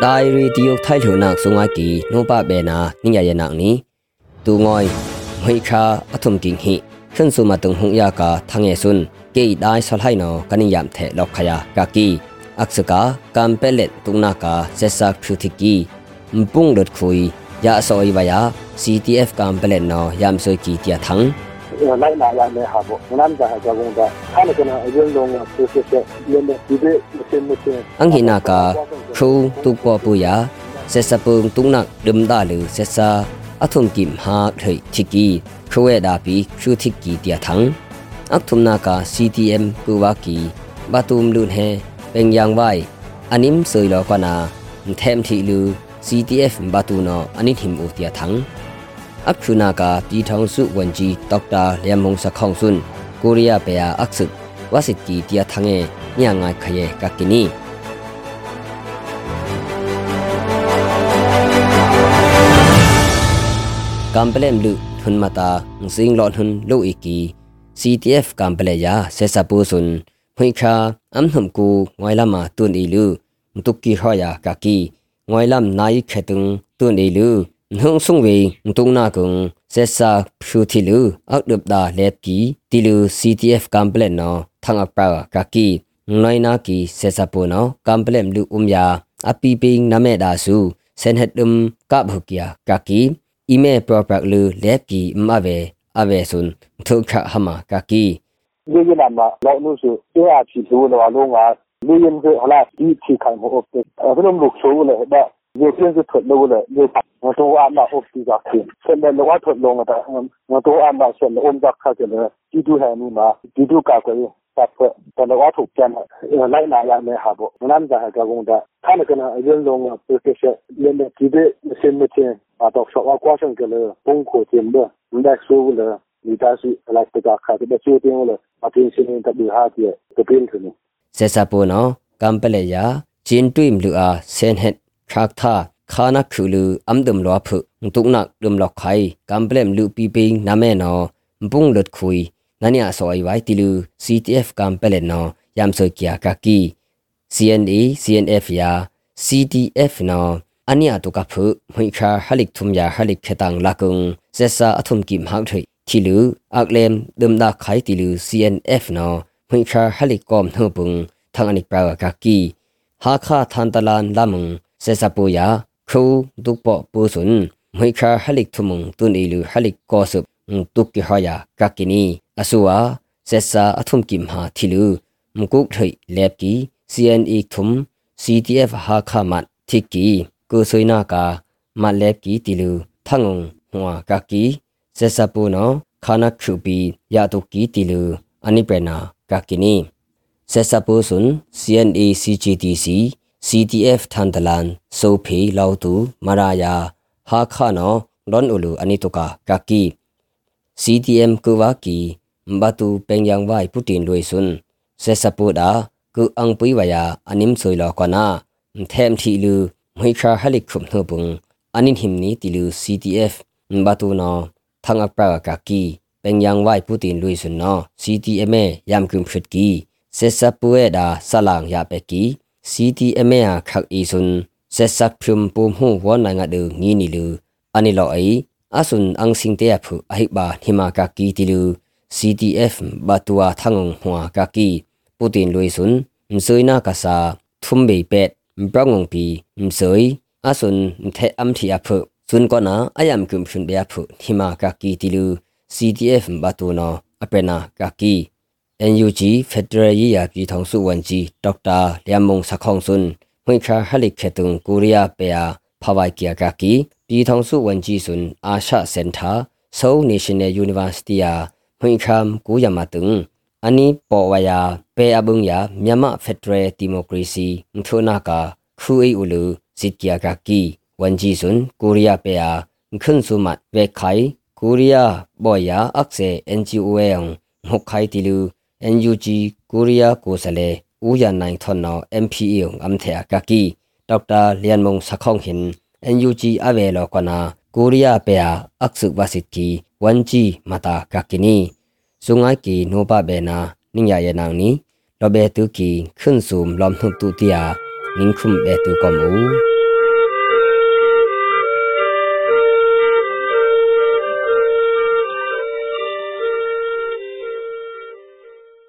ไดรีติยกไทยถูนักสุงากีโนปะเบนานิยายนักนี้ตูงอยมหิคาอทุมกิงหิขึ้นสุมาตุงหุงยากาทางเอซุนเกยได้สลายนอกันิยามเทลอกขยากากีอักษกาการเปเลตตุงนากาเซซักพิวทิกีมปุงดดคุยยาสอยวายา CTF การเปเลตนอยามสวยกีเตียทัง လိုက်လာရမယ်ဟာပေါ့နမ်ဒါကြောင့်ကအဲ့ဒါကအရင်လုံးကဆေးဆေးဆေးလည်းဒီဘက်ဆေးမဆေးအင်္ဂိနာကခူတူပပူယာဆက်စပုံတုန်နဒမ်ဒါလူဆက်စာအထုံကိမဟာထေတိကီခွေဒါပီရှုတိကီတျာထံအထုံနာက CTM ကူဝါကီဘာတုမ်လုန်ဟဲပင်ယံဝိုင်အနိမ်ဆွေလောကနာသမ်တီလူ CTF ဘာတူနောအနိထိမ်အိုတျာထံ အခုနာကပြည်ထောင်စုဝန်ကြီးဒေါက်တာလျံမုံစခေါင်စွန်းကိုရီးယားပေယာအခစဝါစစ်တီတရထငေညငါခရေကကိနီကမ်ပလမ်လူထွန်းမတာစင်းလောထွန်းလိုအီကီ CTF ကမ်ပလေယာဆက်စပူစွန်းဖွင့်ခါအမ်နှုံကူငွိုင်လာမတွန်အီလူတုကီဟောယာကကီငွိုင်လမ်နိုင်ခေတုံတွန်အီလူ နှုံဆုံဝေတုံနာကုံဆက်စာဖြူတီလူအောက်ဒပ်ဒါလက်ကီတီလူ CTF ကမ်ပလက်နော်ထန်အပရာကကီနိုင်နာကီဆက်စာပိုနော်ကမ်ပလက်လူအုံယာအပီပင်းနမဲဒါစုစန်ဟက်ဒမ်ကဘုကီယာကကီအီမဲပရပလူလက်ကီမအဝဲအဝဲဆွန်ထုခဟမကကီဒီကလာမလောနုစုကျေအချီသူလောလုံးကလူရင်ကဟလာဒီချီခိုင်မို့အပ်တယ်အဲ့လိုလုပ်ဆိုလို့ဟဲ့ 也便是脱漏了，也我都安那屋比较近。现在那我脱漏了的，我都安那现在我们家看见了，基督还没嘛，基督教可以。大破，但是我土建了，呃，来哪样没下过，我们家还搞工的，他那个呢，人龙啊，就是些，人的基本什么天啊，到说我光上个了，崩溃节目，你在说了，你但是来这个看这个酒店了，把这些人的留下的，这边去呢。ဆက်စပ်ပေါ်နော်ကမ်ပလေယာဂျင်းတွိမ်လူအားဆန်ဟက် ครักท่าคานักคือลืออัมดมลอผึตุกนักดมลอกไขกำเปลมลือปีปิงนาแม่นอปุ่งหลุดคุยนั่นเนี่ยสอยไว้ติลือ CTF กำเปลนนอยามสวยเกียกากี CNA CNF ยา CTF นออันเนี่ยตุกับผึมิคาฮัลิกทุมยาฮัลิกเคตังลักุงเซซาอทุมกิมหากถุยทีลืออักเลมดมดาไขติลือ CNF นอมิคาฮัลิกกอมเทอปุงทางอนิกปรากากีหาคาทันตลานลามึง အထုံကိမဟာသီလူမကုတ်ထိလက်ကီ CNE ထုံ CTF ဟာခမတ်တိကီကိုဆွေနာကာမလက်ကီတီလူထငုံဟွာကကီဆက်စပူနောခါနခုပီယာတုကီတီလူအနိပရနာကကိနီဆက်စပူဆွန် CNE CGTC CTF ทันตลันโซพีลาวตูมารายาฮาคานอลอนอุลูอันิตุกากากี CTM กวากีบาตูเป็งยังไวพุตินรวยซุนเซสปูดากูอังปุยวายาอันิมสวยลอกวนาแถมทีลือไม่คาฮลิกขุมเฮบุงอันนิหิมนี้ติลือ CTF บาตูนอทางอัปรากากีเป็นยังไวพุตินลุยสุนนอ CTM ยามคุมชุดกีเซสปูเอดาสลางยาเปกี CTM ဟာခက်အီဆွန်ဆက်ဆက်ဖြုံပုံမှုဝနာငါဒူငီနီလူအနီလောအိအဆွန်အန်စင်တေဖုအဟိဘာနိမာကာကီတီလူ CTF ဘတ်ဝါသငုံဟွာကာကီပူတင်လွိဆွန်မဆွိနာကာစာထုံဘေပက်ဘရငုံပီမဆွိအဆွန်ထဲအမ်တီအဖုဆွန်ကနာအယမ်ကွမ်ရှင်ဘေဖုနိမာကာကီတီလူ CTF ဘတ်ဝနောအပနာကာကီ NUG ဖက်ဒရယ်ရေးရာပြည်ထောင်စုဝန်ကြီးဒေါက်တာလျံမုံစခေါင်စွန်းဝင်းခါဟလိခေတုံကိုရီးယားပေယာဖဝိုင်ကီယာကကီပြည်ထောင်စုဝန်ကြီးစွန်းအာရှစင်တာဆိုးနေရှင်နယ်ယူနီဗာစီတီယာဝင်းခမ်ကူယမတုံအနီပေါ်ဝယာပေအဘုံယာမြန်မာဖက်ဒရယ်ဒီမိုကရေစီထုနာကာခူအေဥလူစစ်ကီယာကကီဝန်ကြီးစွန်းကိုရီးယားပေယာခွန်းစုမတ်ဝေခိုင်ကိုရီးယားဘော်ယာအက်ဆေ NGO ယံမုတ်ခိုင်တီလူ NUG ကိုရီးယားကိုစလေဦးရနိုင်ထွန်နော် MPA အမ်ထေကကီဒေါက်တာလျန်မုံစခေါင်ဟင် NUG အဝဲလောကနာကိုရီးယားပေယာအခစုဝစစ်ကီဝန်ဂျီမတာကကီနီစုငိုက်ကီနိုဘဘေနာနင်းရရနောင်နီလောဘေတူကီခွန်းစုံလမ်ထုတူတီယာနင်းခုမ်ဘေတူကမူ